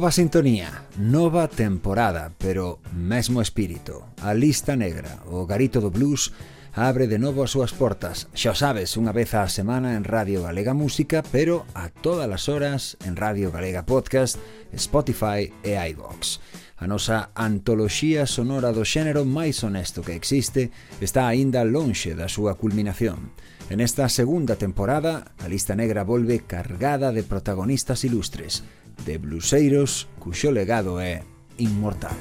Nova sintonía, nova temporada, pero mesmo espírito. A lista negra, o garito do blues, abre de novo as súas portas. Xa sabes, unha vez á semana en Radio Galega Música, pero a todas as horas en Radio Galega Podcast, Spotify e iVox. A nosa antoloxía sonora do xénero máis honesto que existe está aínda lonxe da súa culminación. En esta segunda temporada, a lista negra volve cargada de protagonistas ilustres, de bluseiros cuxo legado é inmortal.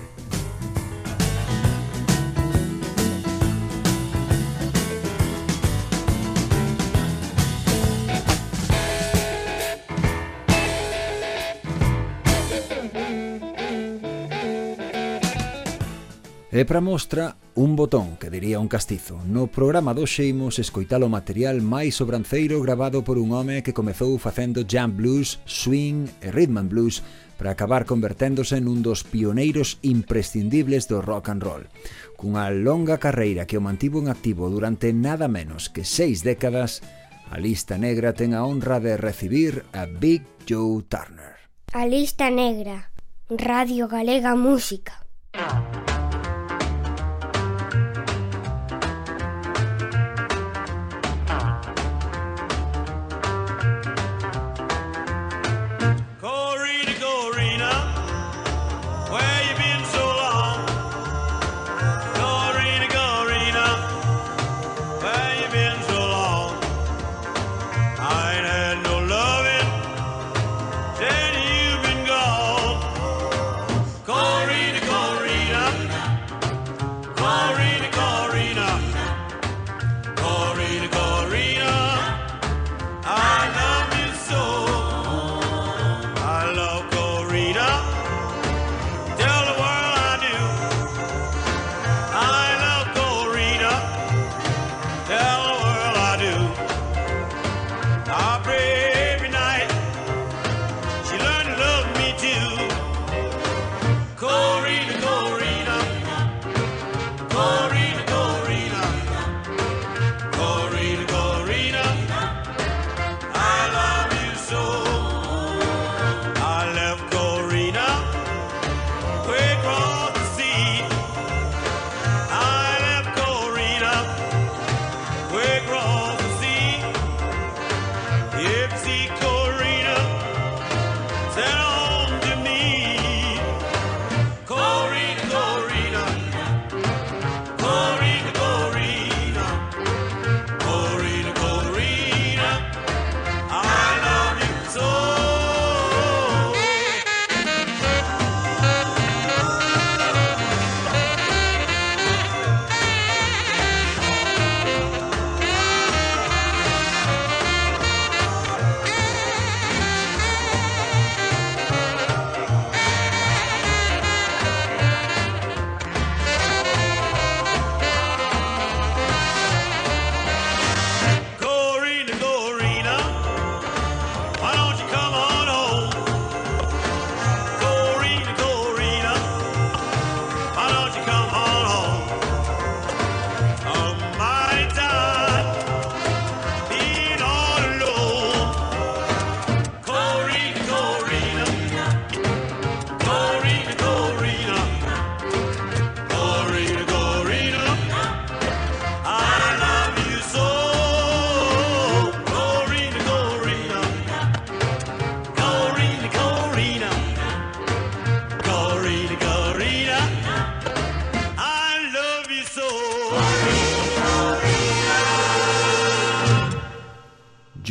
E para mostra, un botón, que diría un castizo. No programa do imos escoitar o material máis sobranceiro grabado por un home que comezou facendo jam blues, swing e rhythm and blues para acabar converténdose nun dos pioneiros imprescindibles do rock and roll. Cunha longa carreira que o mantivo en activo durante nada menos que seis décadas, a lista negra ten a honra de recibir a Big Joe Turner. A lista negra, Radio Galega Música.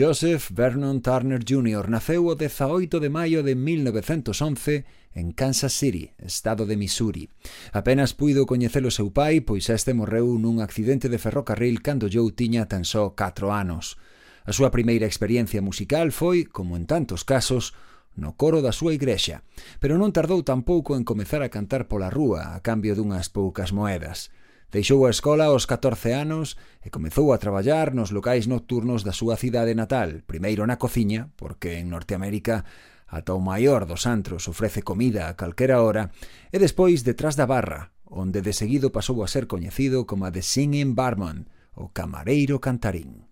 Joseph Vernon Turner Jr. naceu o 18 de maio de 1911 en Kansas City, estado de Missouri. Apenas puido coñecer o seu pai, pois este morreu nun accidente de ferrocarril cando Joe tiña tan só 4 anos. A súa primeira experiencia musical foi, como en tantos casos, no coro da súa igrexa, pero non tardou tampouco en comezar a cantar pola rúa a cambio dunhas poucas moedas. Deixou a escola aos 14 anos e comezou a traballar nos locais nocturnos da súa cidade natal, primeiro na cociña, porque en Norteamérica ata o maior dos antros ofrece comida a calquera hora, e despois detrás da barra, onde de seguido pasou a ser coñecido como a The Singing Barman, o camareiro cantarín.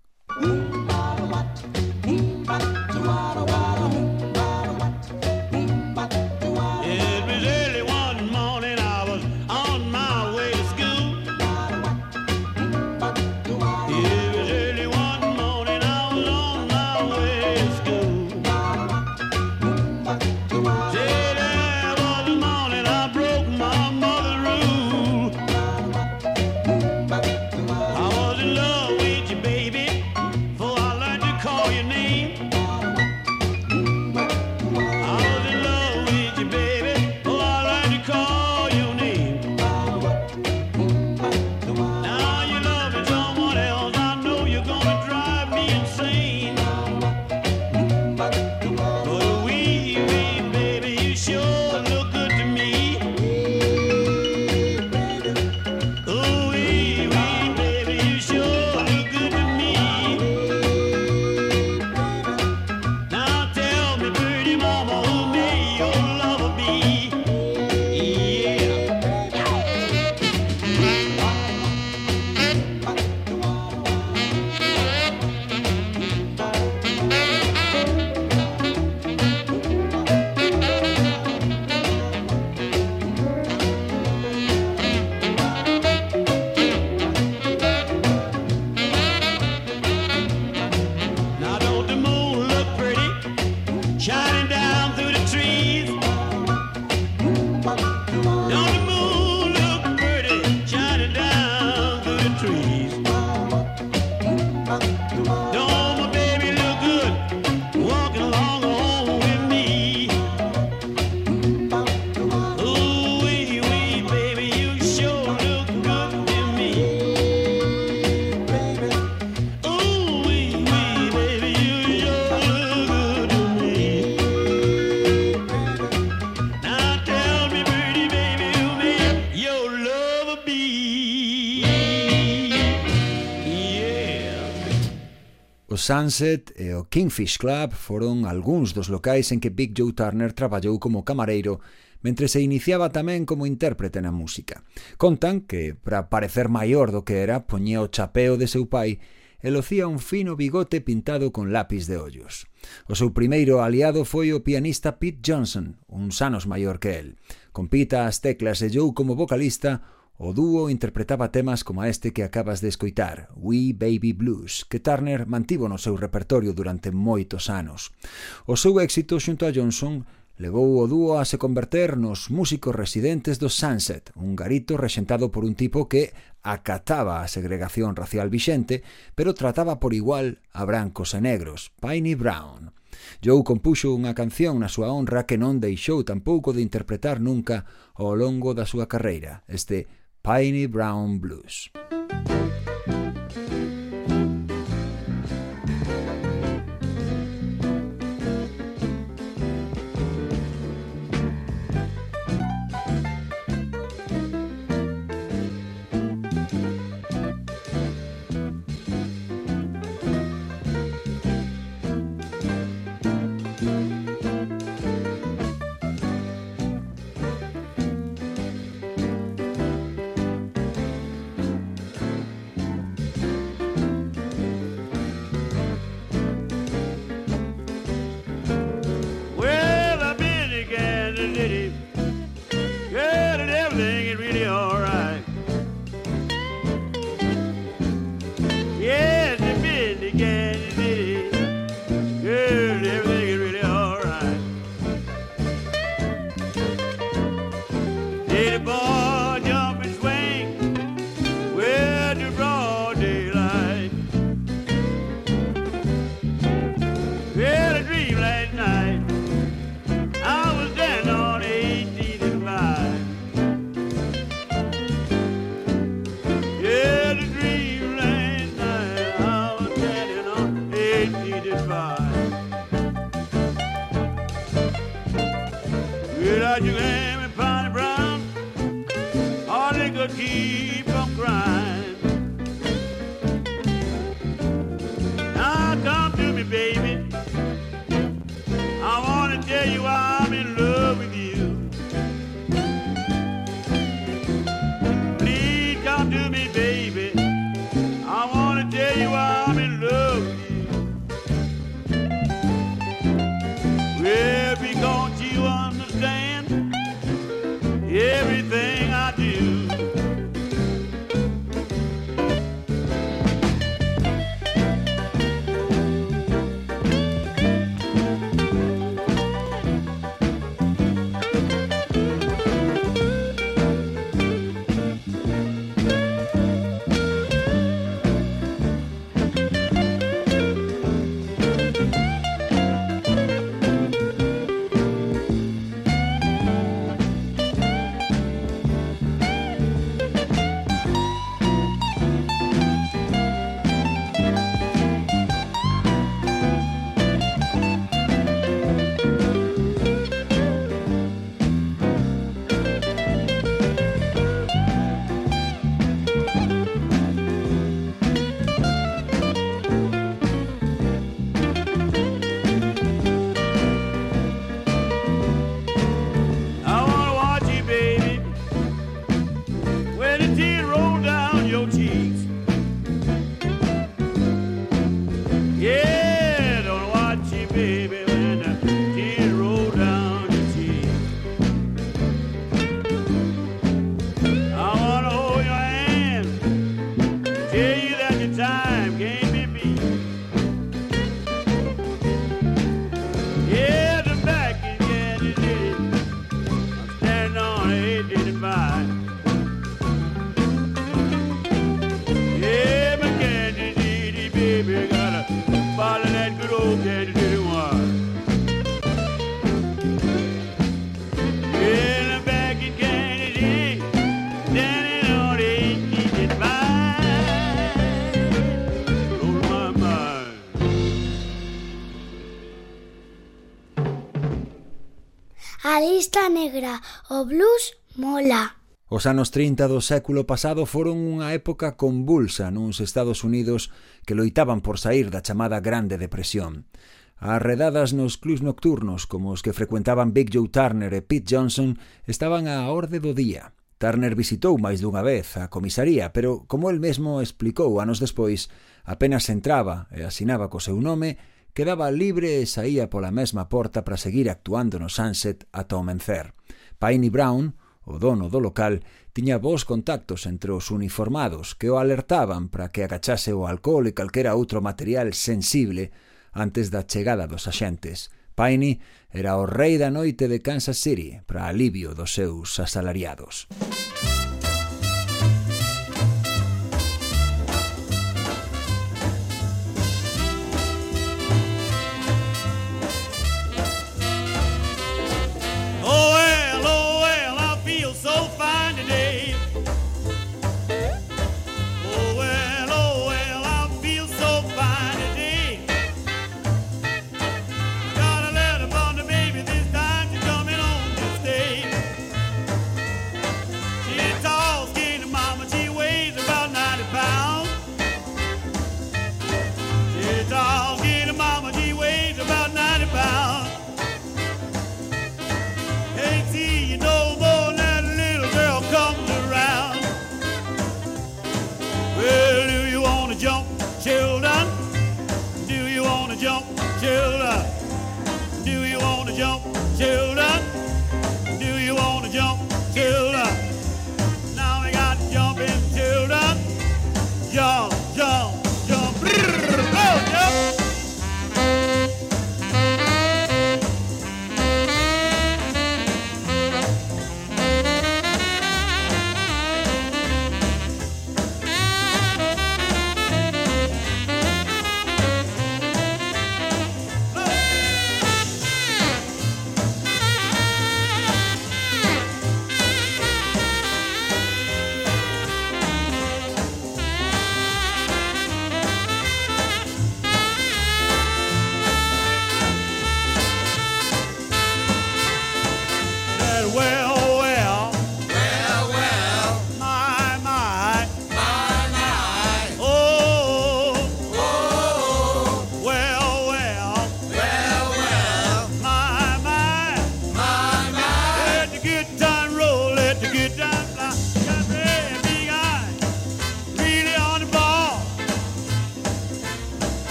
Sunset e o Kingfish Club foron algúns dos locais en que Big Joe Turner traballou como camareiro mentre se iniciaba tamén como intérprete na música. Contan que, para parecer maior do que era, poñía o chapeo de seu pai e locía un fino bigote pintado con lápis de ollos. O seu primeiro aliado foi o pianista Pete Johnson, uns anos maior que el. Con Pete as teclas e Joe como vocalista, O dúo interpretaba temas como este que acabas de escoitar, We Baby Blues, que Turner mantivo no seu repertorio durante moitos anos. O seu éxito xunto a Johnson levou o dúo a se converter nos músicos residentes do Sunset, un garito rexentado por un tipo que acataba a segregación racial vixente, pero trataba por igual a brancos e negros, Piney Brown. Joe compuxo unha canción na súa honra que non deixou tampouco de interpretar nunca ao longo da súa carreira, este Piney Brown Blues. negra, o blues mola. Os anos 30 do século pasado foron unha época convulsa nuns Estados Unidos que loitaban por sair da chamada Grande Depresión. As redadas nos clubs nocturnos como os que frecuentaban Big Joe Turner e Pete Johnson estaban á orde do día. Turner visitou máis dunha vez a comisaría, pero, como el mesmo explicou anos despois, apenas entraba e asinaba co seu nome, quedaba libre e saía pola mesma porta para seguir actuando no Sunset ata o mencer. Piney Brown, o dono do local, tiña bons contactos entre os uniformados que o alertaban para que agachase o alcohol e calquera outro material sensible antes da chegada dos axentes. Piney era o rei da noite de Kansas City para alivio dos seus asalariados. Música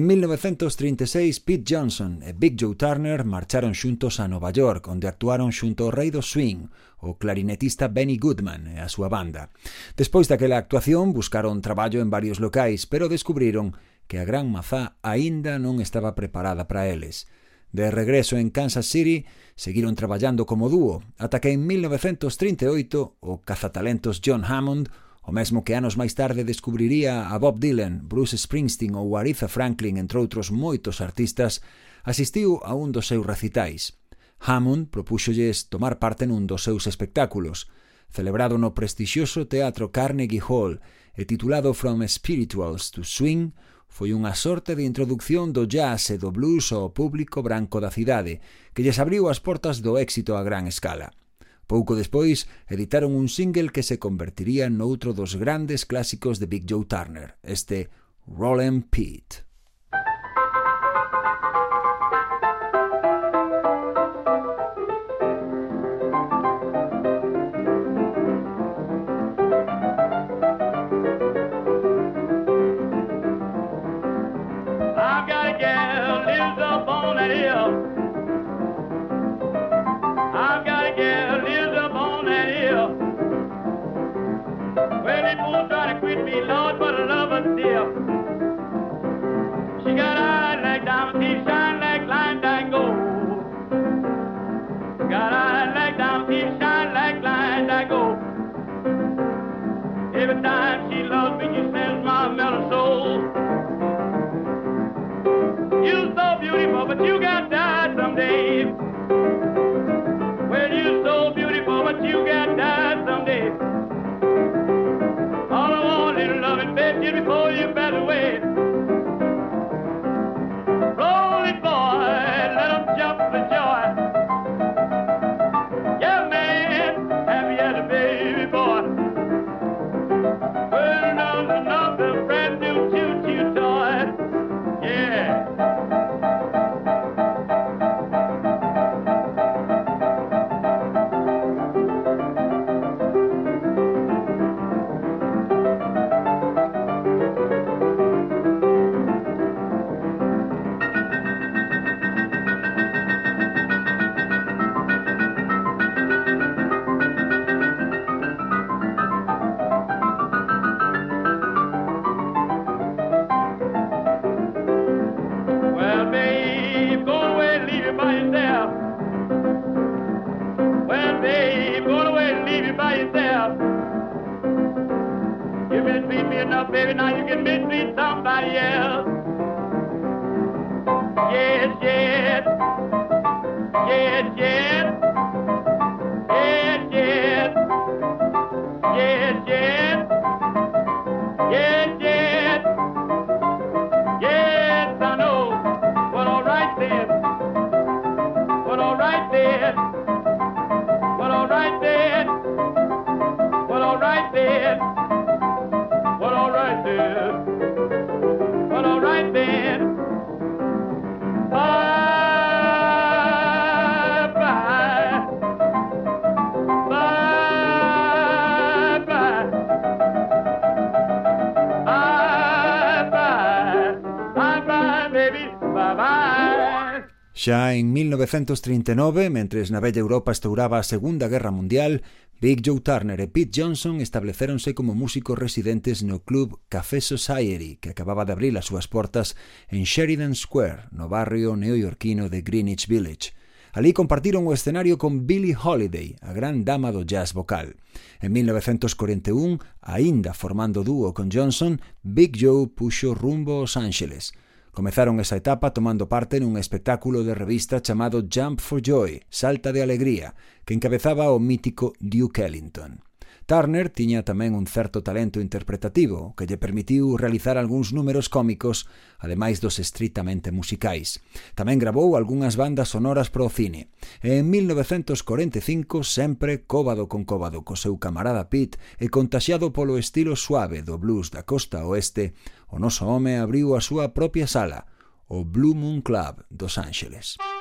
En 1936, Pete Johnson e Big Joe Turner marcharon xuntos a Nova York, onde actuaron xunto ao rei do swing, o clarinetista Benny Goodman e a súa banda. Despois daquela actuación, buscaron traballo en varios locais, pero descubriron que a gran mazá aínda non estaba preparada para eles. De regreso en Kansas City, seguiron traballando como dúo, ata que en 1938 o cazatalentos John Hammond O mesmo que anos máis tarde descubriría a Bob Dylan, Bruce Springsteen ou Aretha Franklin, entre outros moitos artistas, asistiu a un dos seus recitais. Hammond propúxolles tomar parte nun dos seus espectáculos, celebrado no prestixioso Teatro Carnegie Hall e titulado From Spirituals to Swing, foi unha sorte de introducción do jazz e do blues ao público branco da cidade, que lles abriu as portas do éxito a gran escala. Pouco despois editaron un single que se convertiría noutro dos grandes clásicos de Big Joe Turner, este Rollin' Pete. Every time she loves me, she sends my mellow soul. You're so beautiful, but you got to die someday. Xa en 1939, mentres na bella Europa estouraba a Segunda Guerra Mundial, Big Joe Turner e Pete Johnson establecéronse como músicos residentes no club Café Society, que acababa de abrir as súas portas en Sheridan Square, no barrio neoyorquino de Greenwich Village. Alí compartiron o escenario con Billie Holiday, a gran dama do jazz vocal. En 1941, aínda formando dúo con Johnson, Big Joe puxo rumbo aos Ángeles – Comezaron esa etapa tomando parte nun espectáculo de revista chamado Jump for Joy, Salta de Alegría, que encabezaba o mítico Duke Ellington. Turner tiña tamén un certo talento interpretativo que lle permitiu realizar algúns números cómicos, ademais dos estritamente musicais. Tamén grabou algunhas bandas sonoras pro cine. E en 1945, sempre cóbado con cóbado co seu camarada Pete e contaxiado polo estilo suave do blues da costa oeste, o noso home abriu a súa propia sala, o Blue Moon Club dos Ángeles. Música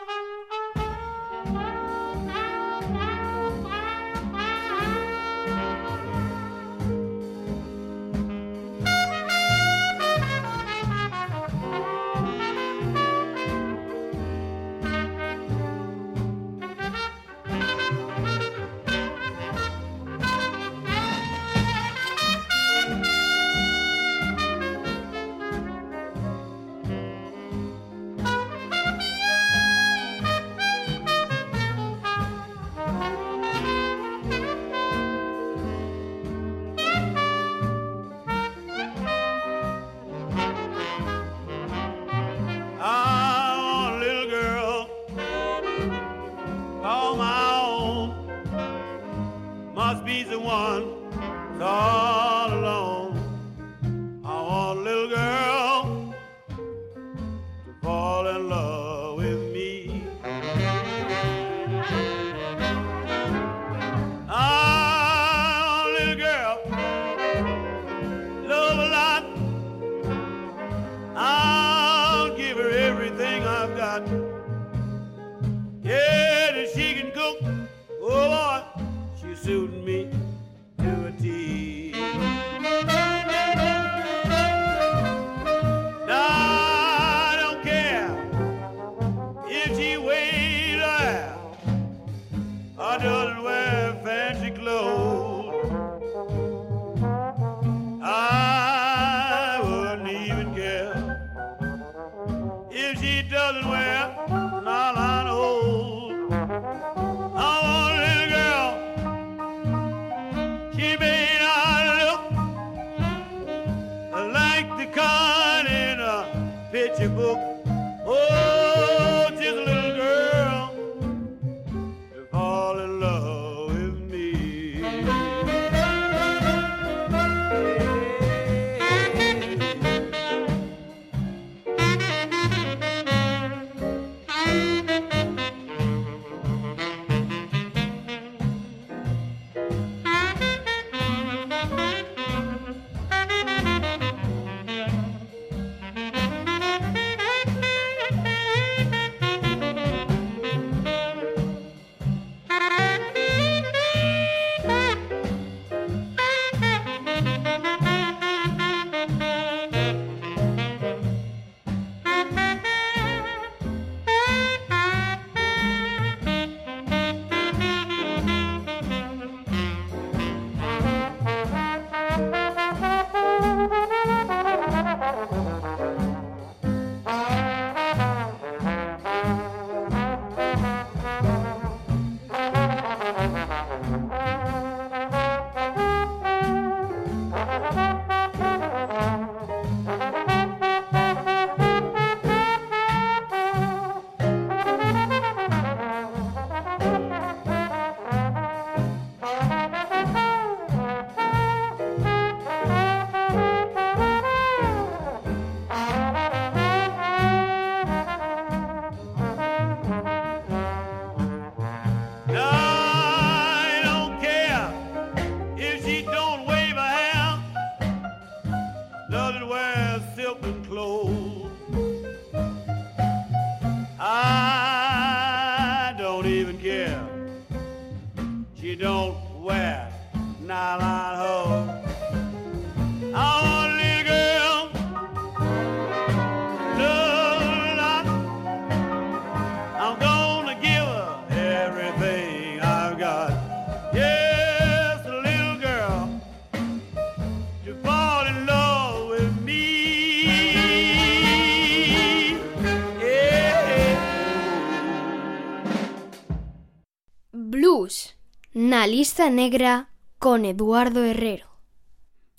Raza Negra con Eduardo Herrero.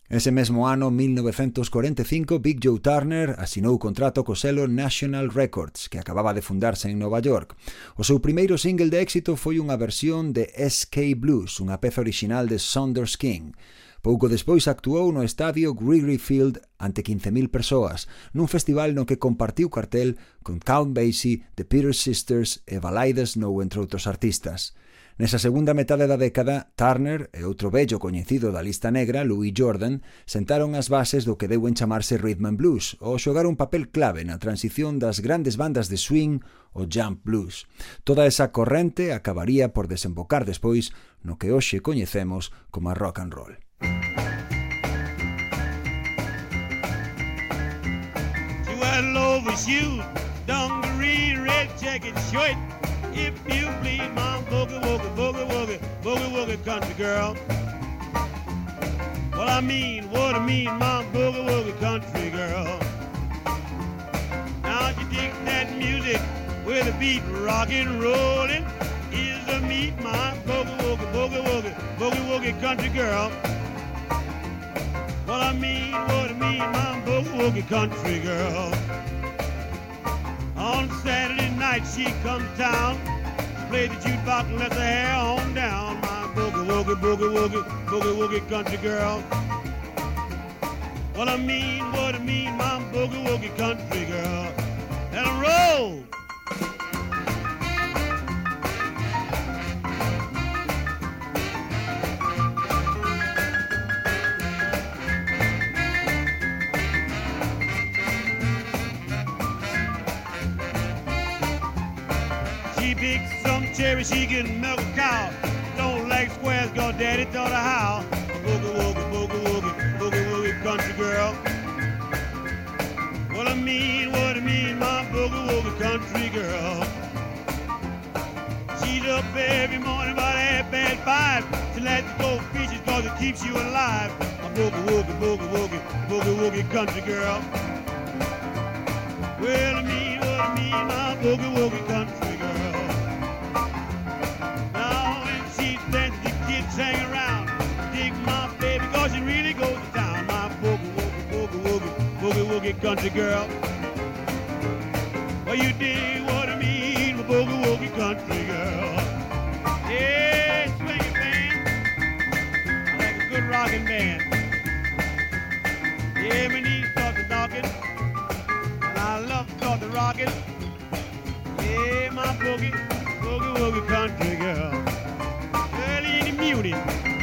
Ese mesmo ano, 1945, Big Joe Turner asinou contrato co selo National Records, que acababa de fundarse en Nova York. O seu primeiro single de éxito foi unha versión de SK Blues, unha peza orixinal de Saunders King. Pouco despois actuou no estadio Wrigley Field ante 15.000 persoas, nun festival no que compartiu cartel con Count Basie, The Peter Sisters e Valaidas Snow, entre outros artistas. Nesa segunda metade da década, Turner e outro vello coñecido da lista negra, Louis Jordan, sentaron as bases do que deu en chamarse rhythm and blues, ou xogar un papel clave na transición das grandes bandas de swing o jump blues. Toda esa corrente acabaría por desembocar despois no que hoxe coñecemos como a rock and roll. You had an dungaree, red jacket, short If you please, mom, boogie woogie, boogie woogie, boogie woogie, country girl. What I mean, what I mean, mom, boogie woogie, country girl. Now you dig that music with a beat rockin' rollin'. Is the meat, my boogie woogie, boogie woogie, boogie woogie, country girl. What I mean, what I mean, my boogie woogie, country girl. On Saturday night she comes down, played the jukebox and let her hair on down. My boogie woogie boogie woogie boogie woogie country girl. What I mean, what I mean, my boogie woogie country girl. And a roll. She some cherry, she can milk a cow. Don't like squares, cause daddy taught her how. Boogie woogie, boogie woogie, boogie woogie country girl. What I mean, what I mean, my boogie woogie country girl. She's up every morning about half past five. She likes to go fishing cause it keeps you alive. My boogie woogie, boogie woogie, boogie woogie country girl. Well, I mean, what I mean, my boogie woogie country boogie country girl. Well, you dig what I mean, my boogie woogie country girl. Yeah, swing band. I like a good rockin' band. Yeah, my knees start to knocking. And I love start to rockin'. Yeah, my boogie, boogie woogie country girl. Early in the muting.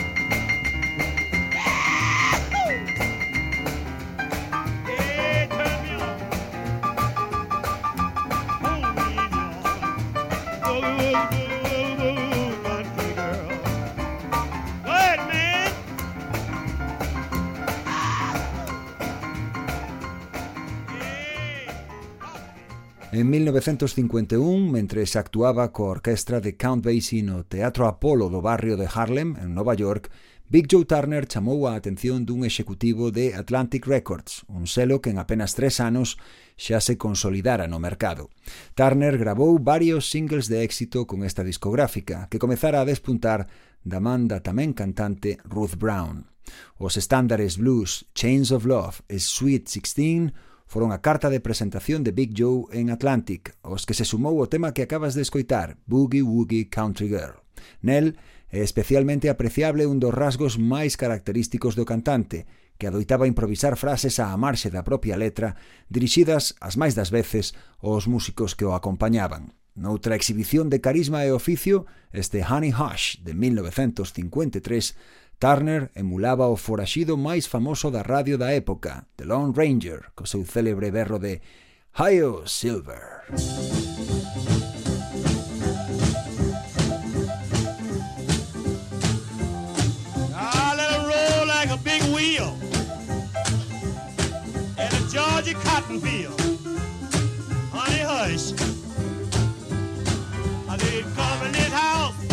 En 1951, mentres actuaba coa orquestra de Count Basie no Teatro Apolo do barrio de Harlem, en Nova York, Big Joe Turner chamou a atención dun executivo de Atlantic Records, un selo que en apenas tres anos xa se consolidara no mercado. Turner grabou varios singles de éxito con esta discográfica, que comezara a despuntar da man da tamén cantante Ruth Brown. Os estándares blues Chains of Love e Sweet 16 foron a carta de presentación de Big Joe en Atlantic, aos que se sumou o tema que acabas de escoitar, Boogie Woogie Country Girl. Nel é especialmente apreciable un dos rasgos máis característicos do cantante, que adoitaba improvisar frases á marxe da propia letra, dirixidas, as máis das veces, aos músicos que o acompañaban. Noutra exhibición de carisma e oficio, este Honey Hush de 1953 Turner emulaba o foraxido máis famoso da radio da época, The Lone Ranger, co seu célebre berro de Hio Silver. I let it roll like a big wheel in a Georgia cotton field. Honey, hush. I need coming in house.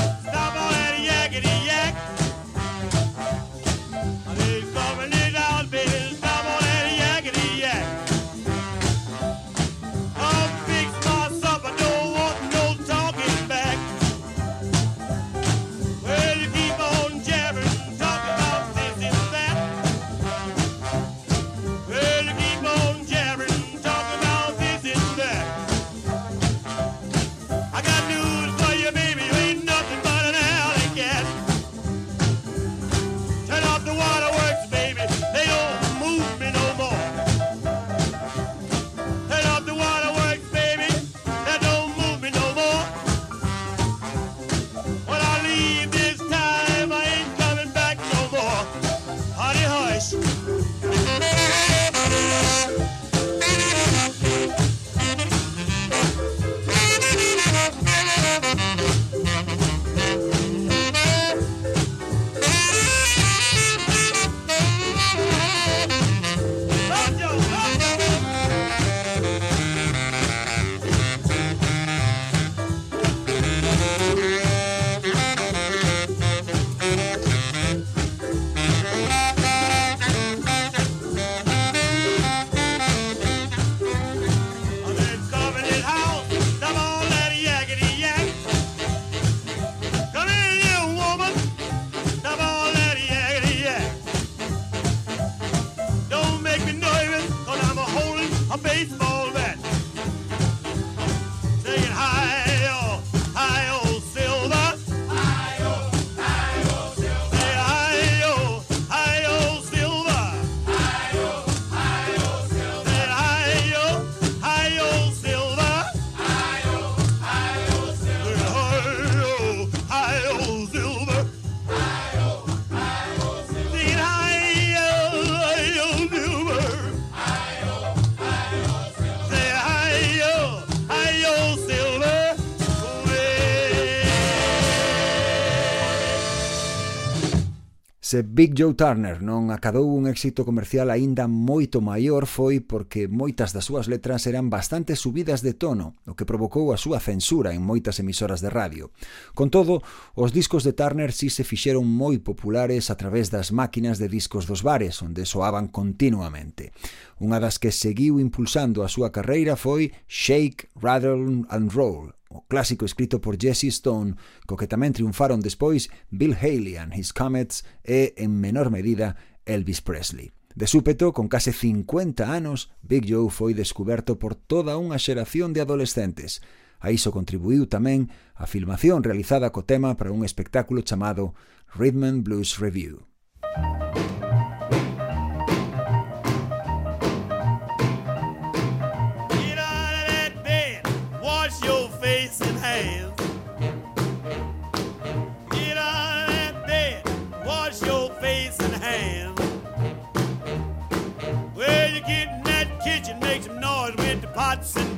Se Big Joe Turner non acadou un éxito comercial aínda moito maior foi porque moitas das súas letras eran bastante subidas de tono, o que provocou a súa censura en moitas emisoras de radio. Con todo, os discos de Turner si se fixeron moi populares a través das máquinas de discos dos bares, onde soaban continuamente. Unha das que seguiu impulsando a súa carreira foi Shake, Rattle and Roll, o clásico escrito por Jesse Stone, co que tamén triunfaron despois Bill Haley and His Comets e, en menor medida, Elvis Presley. De súpeto, con case 50 anos, Big Joe foi descuberto por toda unha xeración de adolescentes. A iso contribuiu tamén a filmación realizada co tema para un espectáculo chamado Rhythm and Blues Review. Música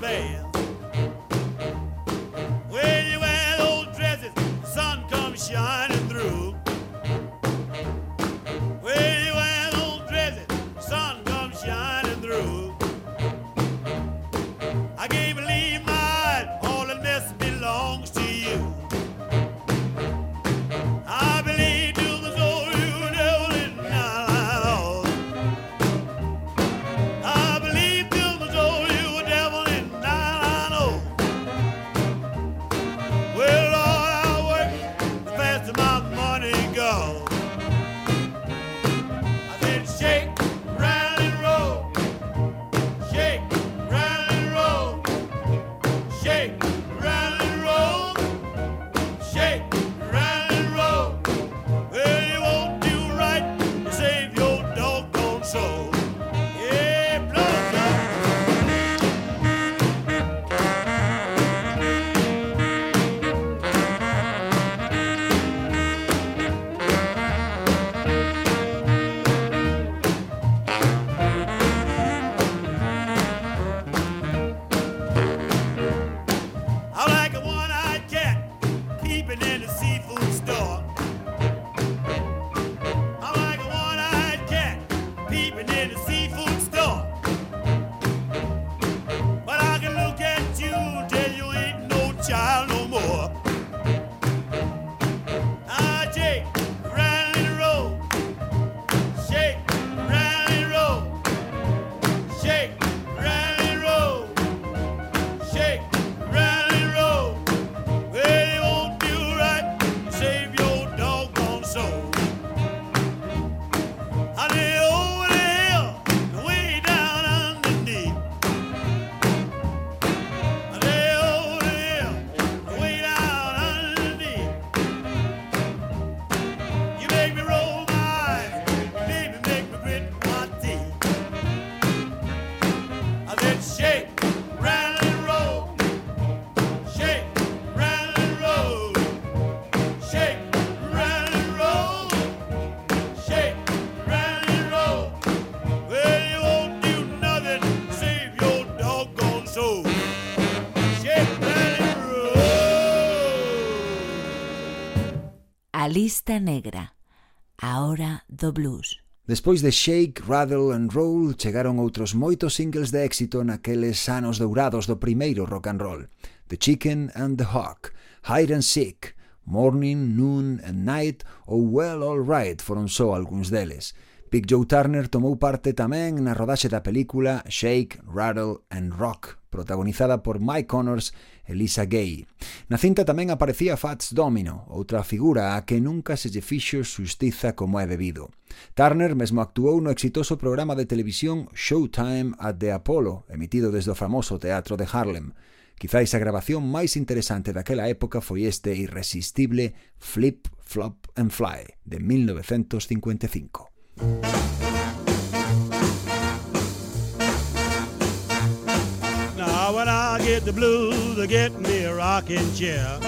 Yeah. A lista negra, a hora do blues. Despois de Shake, Rattle and Roll chegaron outros moitos singles de éxito naqueles anos dourados do primeiro rock and roll. The Chicken and the Hawk, Hide and Seek, Morning, Noon and Night ou Well All Right foron só algúns deles. Big Joe Turner tomou parte tamén na rodaxe da película Shake, Rattle and Rock, protagonizada por Mike Connors e Lisa Gay. Na cinta tamén aparecía Fats Domino, outra figura a que nunca se lle fixo xustiza como é debido. Turner mesmo actuou no exitoso programa de televisión Showtime at the Apollo, emitido desde o famoso teatro de Harlem. Quizáis a grabación máis interesante daquela época foi este irresistible Flip, Flop and Fly, de 1955. Now when I get the blues, I get me a rocking chair.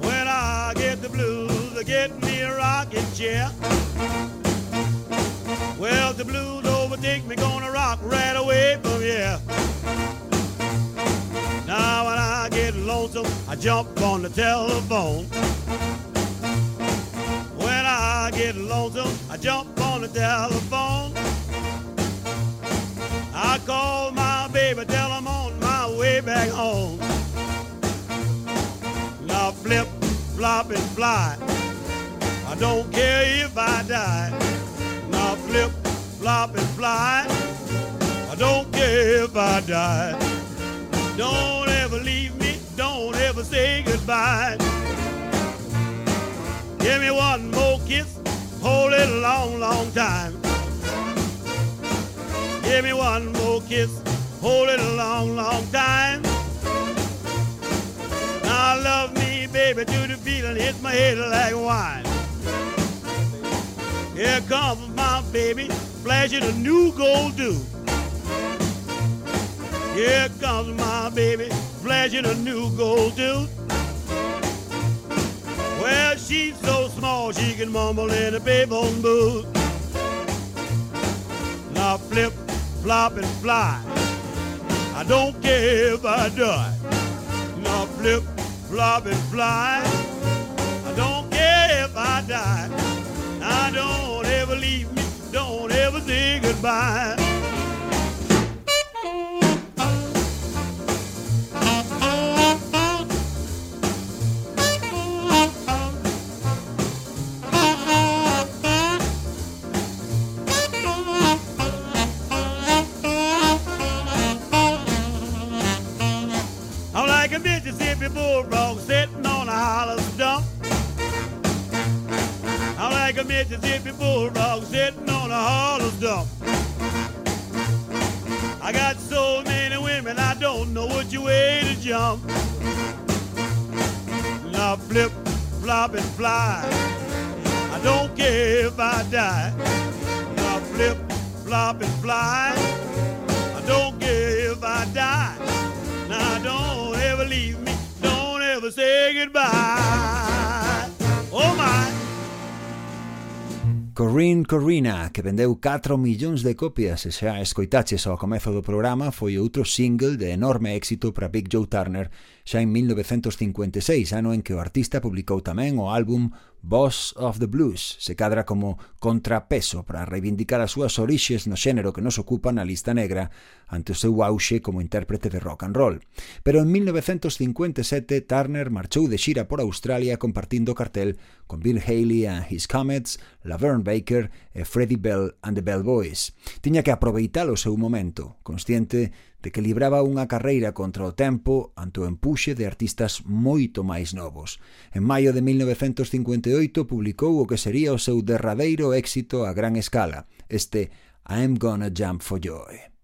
When I get the blues, I get me a rocking chair. Well, the blues overtake me, gonna rock right away from here. Now when I get lonesome, I jump on the telephone. I get lonesome, I jump on the telephone. I call my baby, tell him I'm on my way back home. Now flip, flop, and fly. I don't care if I die. Now flip, flop, and fly. I don't care if I die. Don't ever leave me, don't ever say goodbye. Give me one more kiss, hold it a long, long time. Give me one more kiss, hold it a long, long time. Now love me, baby, to the feeling hits my head like wine. Here comes my baby, flashing a new gold tooth. Here comes my baby, flashing a new gold tooth. Well, she's so small she can mumble in a payphone booth. Now flip, flop, and fly. I don't care if I die. Now flip, flop, and fly. I don't care if I die. Now don't ever leave me, don't ever say goodbye. Mississippi bulldog sitting on a hollow stump. I'm like a Mississippi bulldog sitting on a hollow stump. I got so many women, I don't know which way to jump. Now flip, flop, and fly. I don't care if I die. Now flip, flop, and fly. I don't care if I die. ever leave me. Don't ever say goodbye. Oh my. Corinne Corrina, que vendeu 4 millóns de copias e xa escoitaches ao comezo do programa, foi outro single de enorme éxito para Big Joe Turner xa en 1956, ano en que o artista publicou tamén o álbum Boss of the Blues se cadra como contrapeso para reivindicar as súas orixes no xénero que nos ocupa na lista negra ante o seu auxe como intérprete de rock and roll. Pero en 1957 Turner marchou de xira por Australia compartindo cartel con Bill Haley and His Comets, Laverne Baker e Freddie Bell and the Bell Boys. Tiña que aproveitar o seu momento, consciente de que libraba unha carreira contra o tempo ante o empuxe de artistas moito máis novos. En maio de 1958 publicou o que sería o seu derradeiro éxito a gran escala, este I'm Gonna Jump for Joy.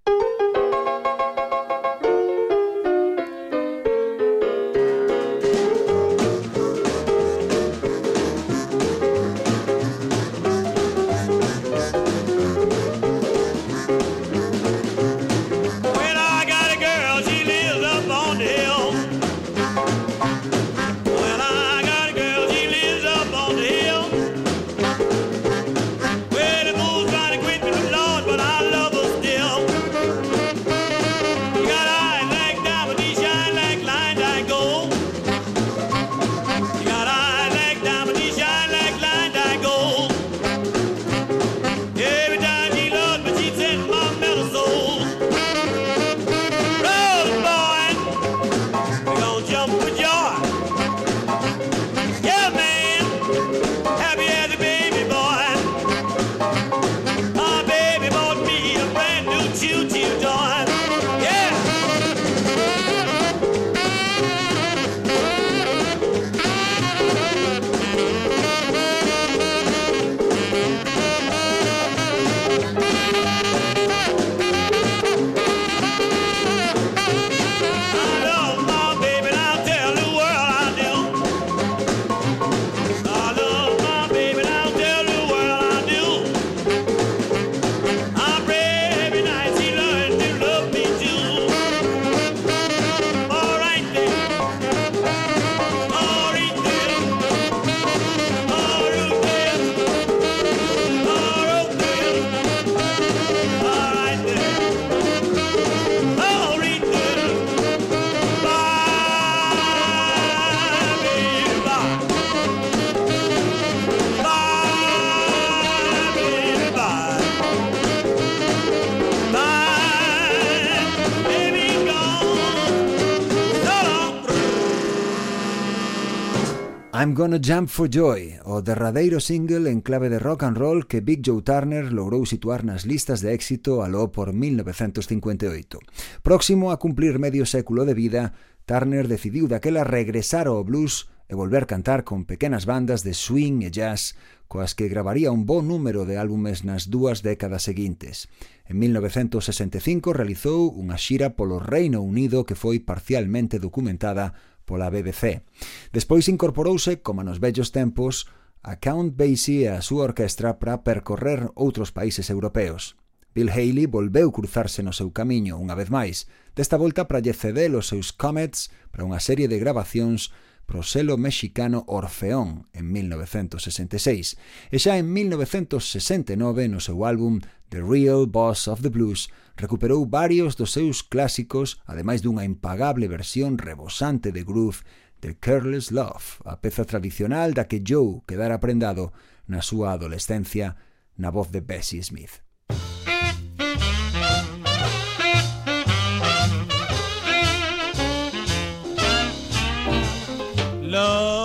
Gonna Jump for Joy, o derradeiro single en clave de rock and roll que Big Joe Turner logrou situar nas listas de éxito aló por 1958. Próximo a cumplir medio século de vida, Turner decidiu daquela regresar ao blues e volver cantar con pequenas bandas de swing e jazz coas que gravaría un bo número de álbumes nas dúas décadas seguintes. En 1965 realizou unha xira polo Reino Unido que foi parcialmente documentada pola BBC. Despois incorporouse, como nos vellos tempos, a Count Basie e a súa orquestra para percorrer outros países europeos. Bill Haley volveu cruzarse no seu camiño unha vez máis, desta volta para lle ceder os seus Comets para unha serie de grabacións pro selo mexicano Orfeón en 1966 e xa en 1969 no seu álbum The Real Boss of the Blues recuperou varios dos seus clásicos, ademais dunha impagable versión rebosante de groove de Careless Love, a peza tradicional da que Joe quedara prendado na súa adolescencia na voz de Bessie Smith. Love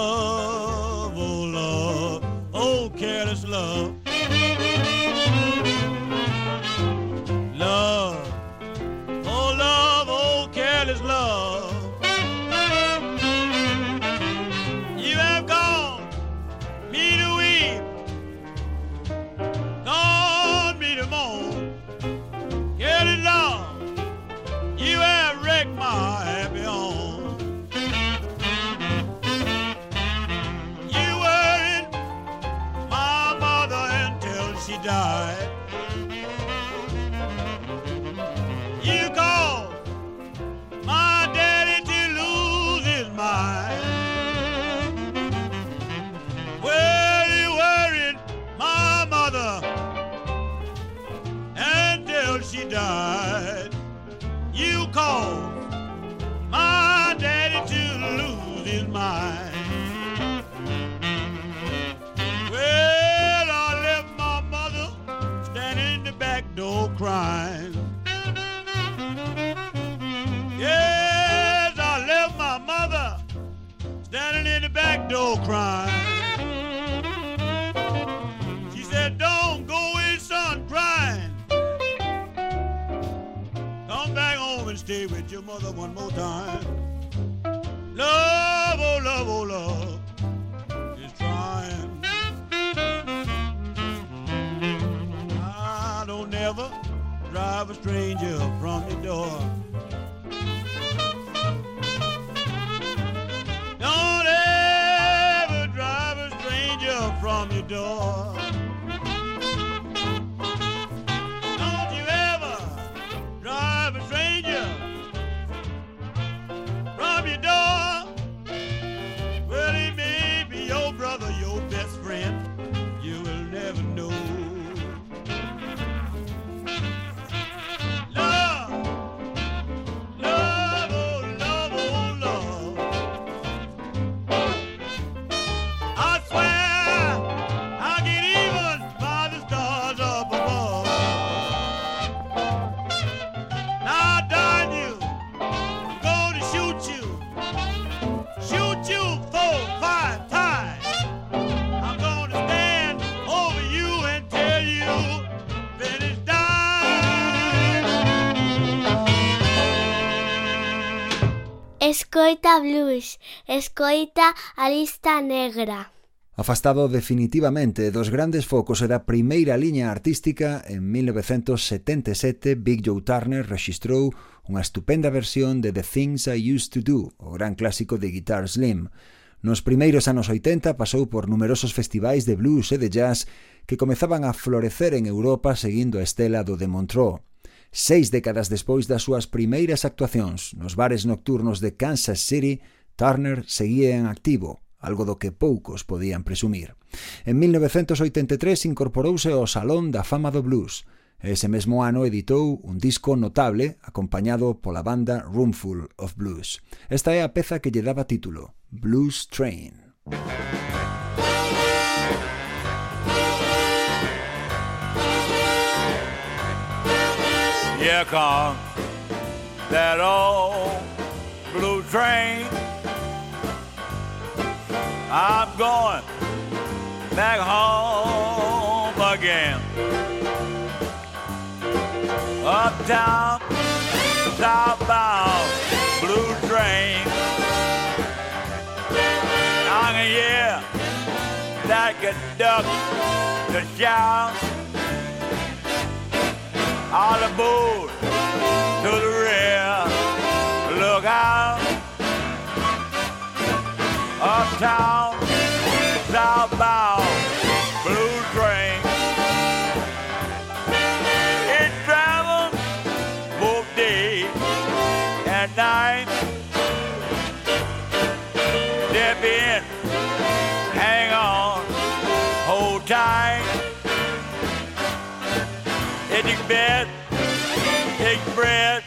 escoita blues, escoita a lista negra. Afastado definitivamente dos grandes focos e da primeira liña artística, en 1977 Big Joe Turner rexistrou unha estupenda versión de The Things I Used to Do, o gran clásico de Guitar Slim. Nos primeiros anos 80 pasou por numerosos festivais de blues e de jazz que comezaban a florecer en Europa seguindo a estela do de Montreux seis décadas despois das súas primeiras actuacións nos bares nocturnos de Kansas City, Turner seguía en activo, algo do que poucos podían presumir. En 1983 incorporouse ao Salón da Fama do Blues. Ese mesmo ano editou un disco notable acompañado pola banda Roomful of Blues. Esta é a peza que lle daba título, Blues Train. Here comes that old blue train. I'm going back home again. Uptown, southbound, blue train. I can hear that conductor shout. All aboard to the rear. Look out. Uptown, southbound, bed, take bread,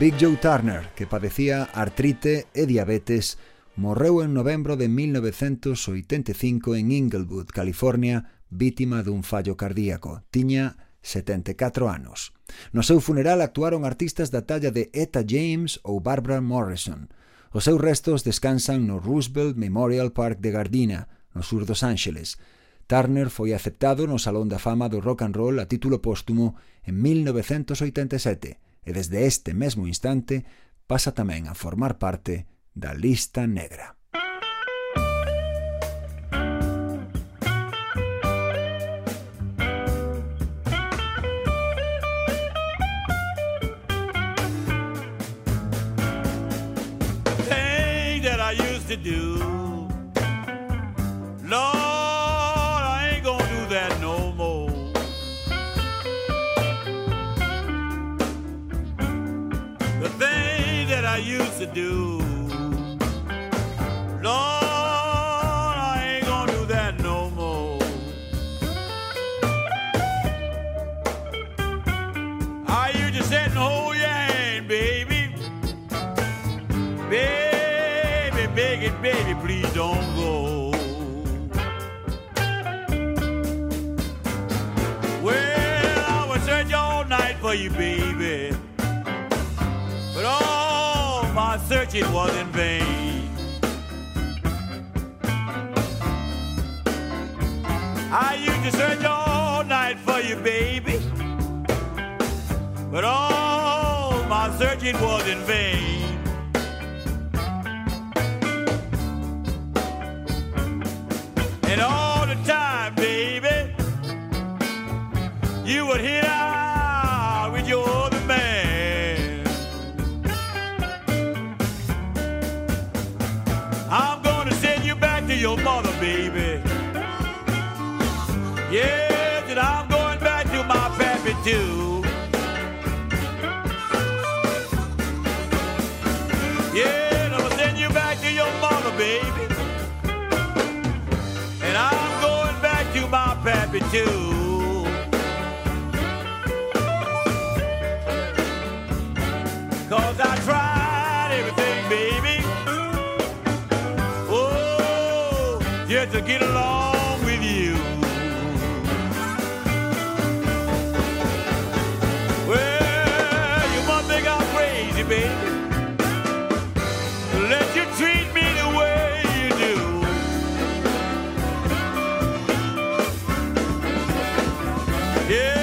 Big Joe Turner, que padecía artrite e diabetes, morreu en novembro de 1985 en Inglewood, California, vítima dun fallo cardíaco. Tiña 74 anos. No seu funeral actuaron artistas da talla de Etta James ou Barbara Morrison. Os seus restos descansan no Roosevelt Memorial Park de Gardina, no sur dos Ángeles. Turner foi aceptado no Salón da Fama do Rock and Roll a título póstumo en 1987 e desde este mesmo instante pasa tamén a formar parte da lista negra. Thing that I used to do I used to do. Lord, I ain't gonna do that no more. I used to sit and hold your hand, baby. Baby, begging, baby, please don't go. Well, I would search all night for you, baby. Searching was in vain. I used to search all night for you, baby. But all my searching was in vain. Too. Cause I tried everything, baby. Oh, just to get along Yeah,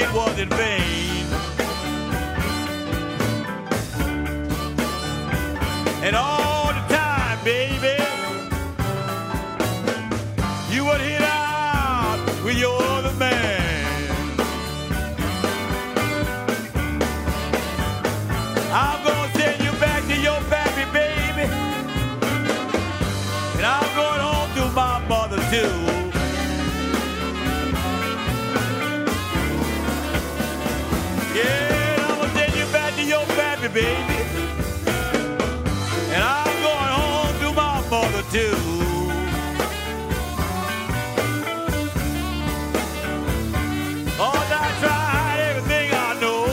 it was in vain. Baby. And I'm going home to my mother too. I tried everything I know.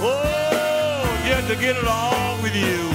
Oh, just to get along with you.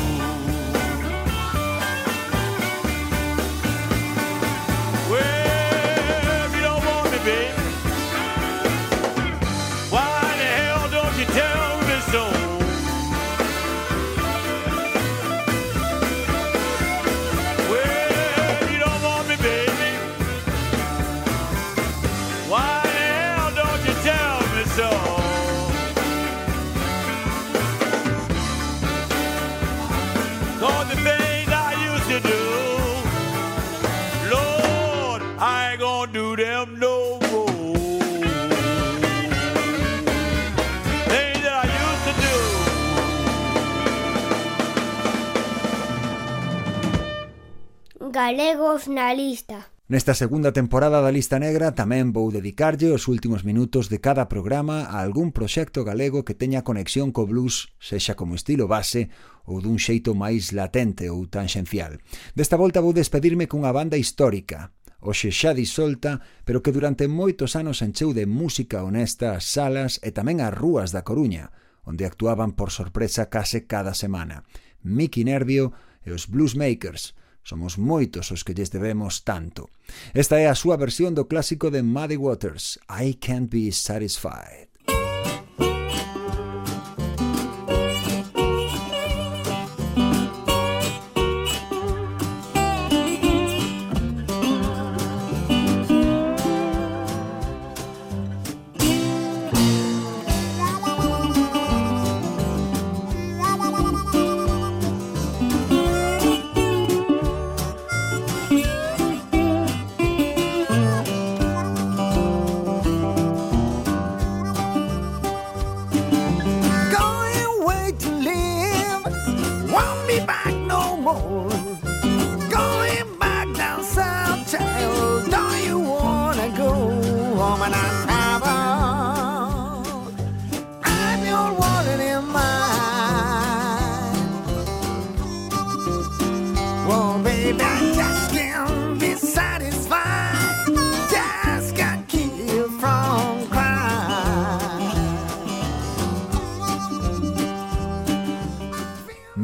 galegos na lista. Nesta segunda temporada da Lista Negra tamén vou dedicarlle os últimos minutos de cada programa a algún proxecto galego que teña conexión co blues, sexa como estilo base ou dun xeito máis latente ou tanxencial. Desta volta vou despedirme cunha banda histórica, hoxe xa disolta, pero que durante moitos anos encheu de música honesta as salas e tamén as rúas da Coruña, onde actuaban por sorpresa case cada semana. Mickey Nervio e os Bluesmakers, Somos moitos os que lles debemos tanto. Esta é a súa versión do clásico de Muddy Waters, I Can't Be Satisfied.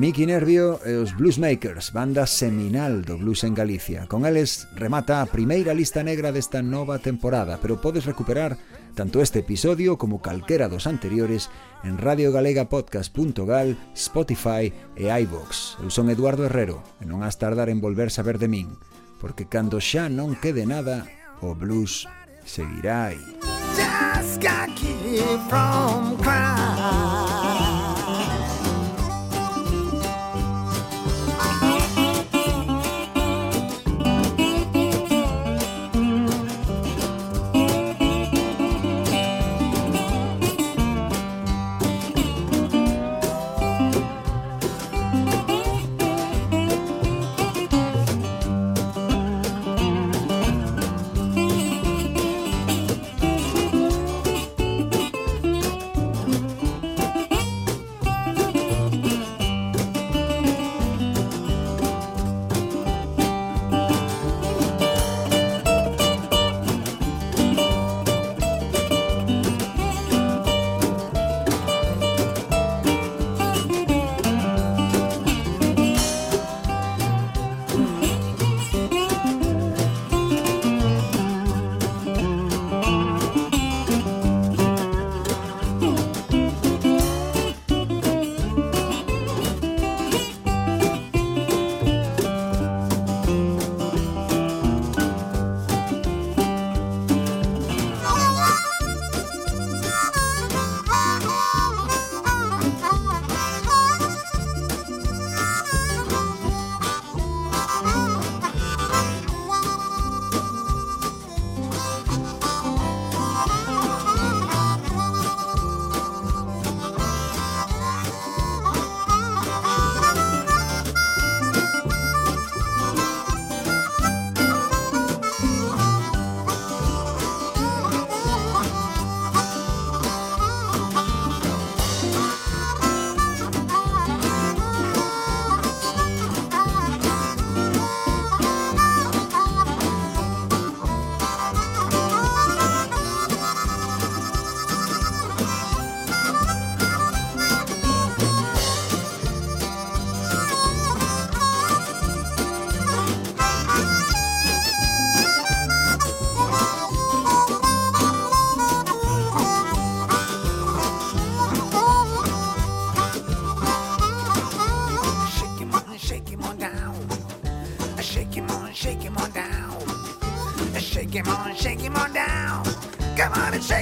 Mickey Nervio e os Bluesmakers, banda seminal do blues en Galicia. Con eles remata a primeira lista negra desta nova temporada, pero podes recuperar tanto este episodio como calquera dos anteriores en radiogalegapodcast.gal, Spotify e iVox. Eu son Eduardo Herrero e non has tardar en volver saber de min, porque cando xa non quede nada, o blues seguirá aí. Just got from crying.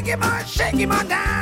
Shake him on, shake him on down.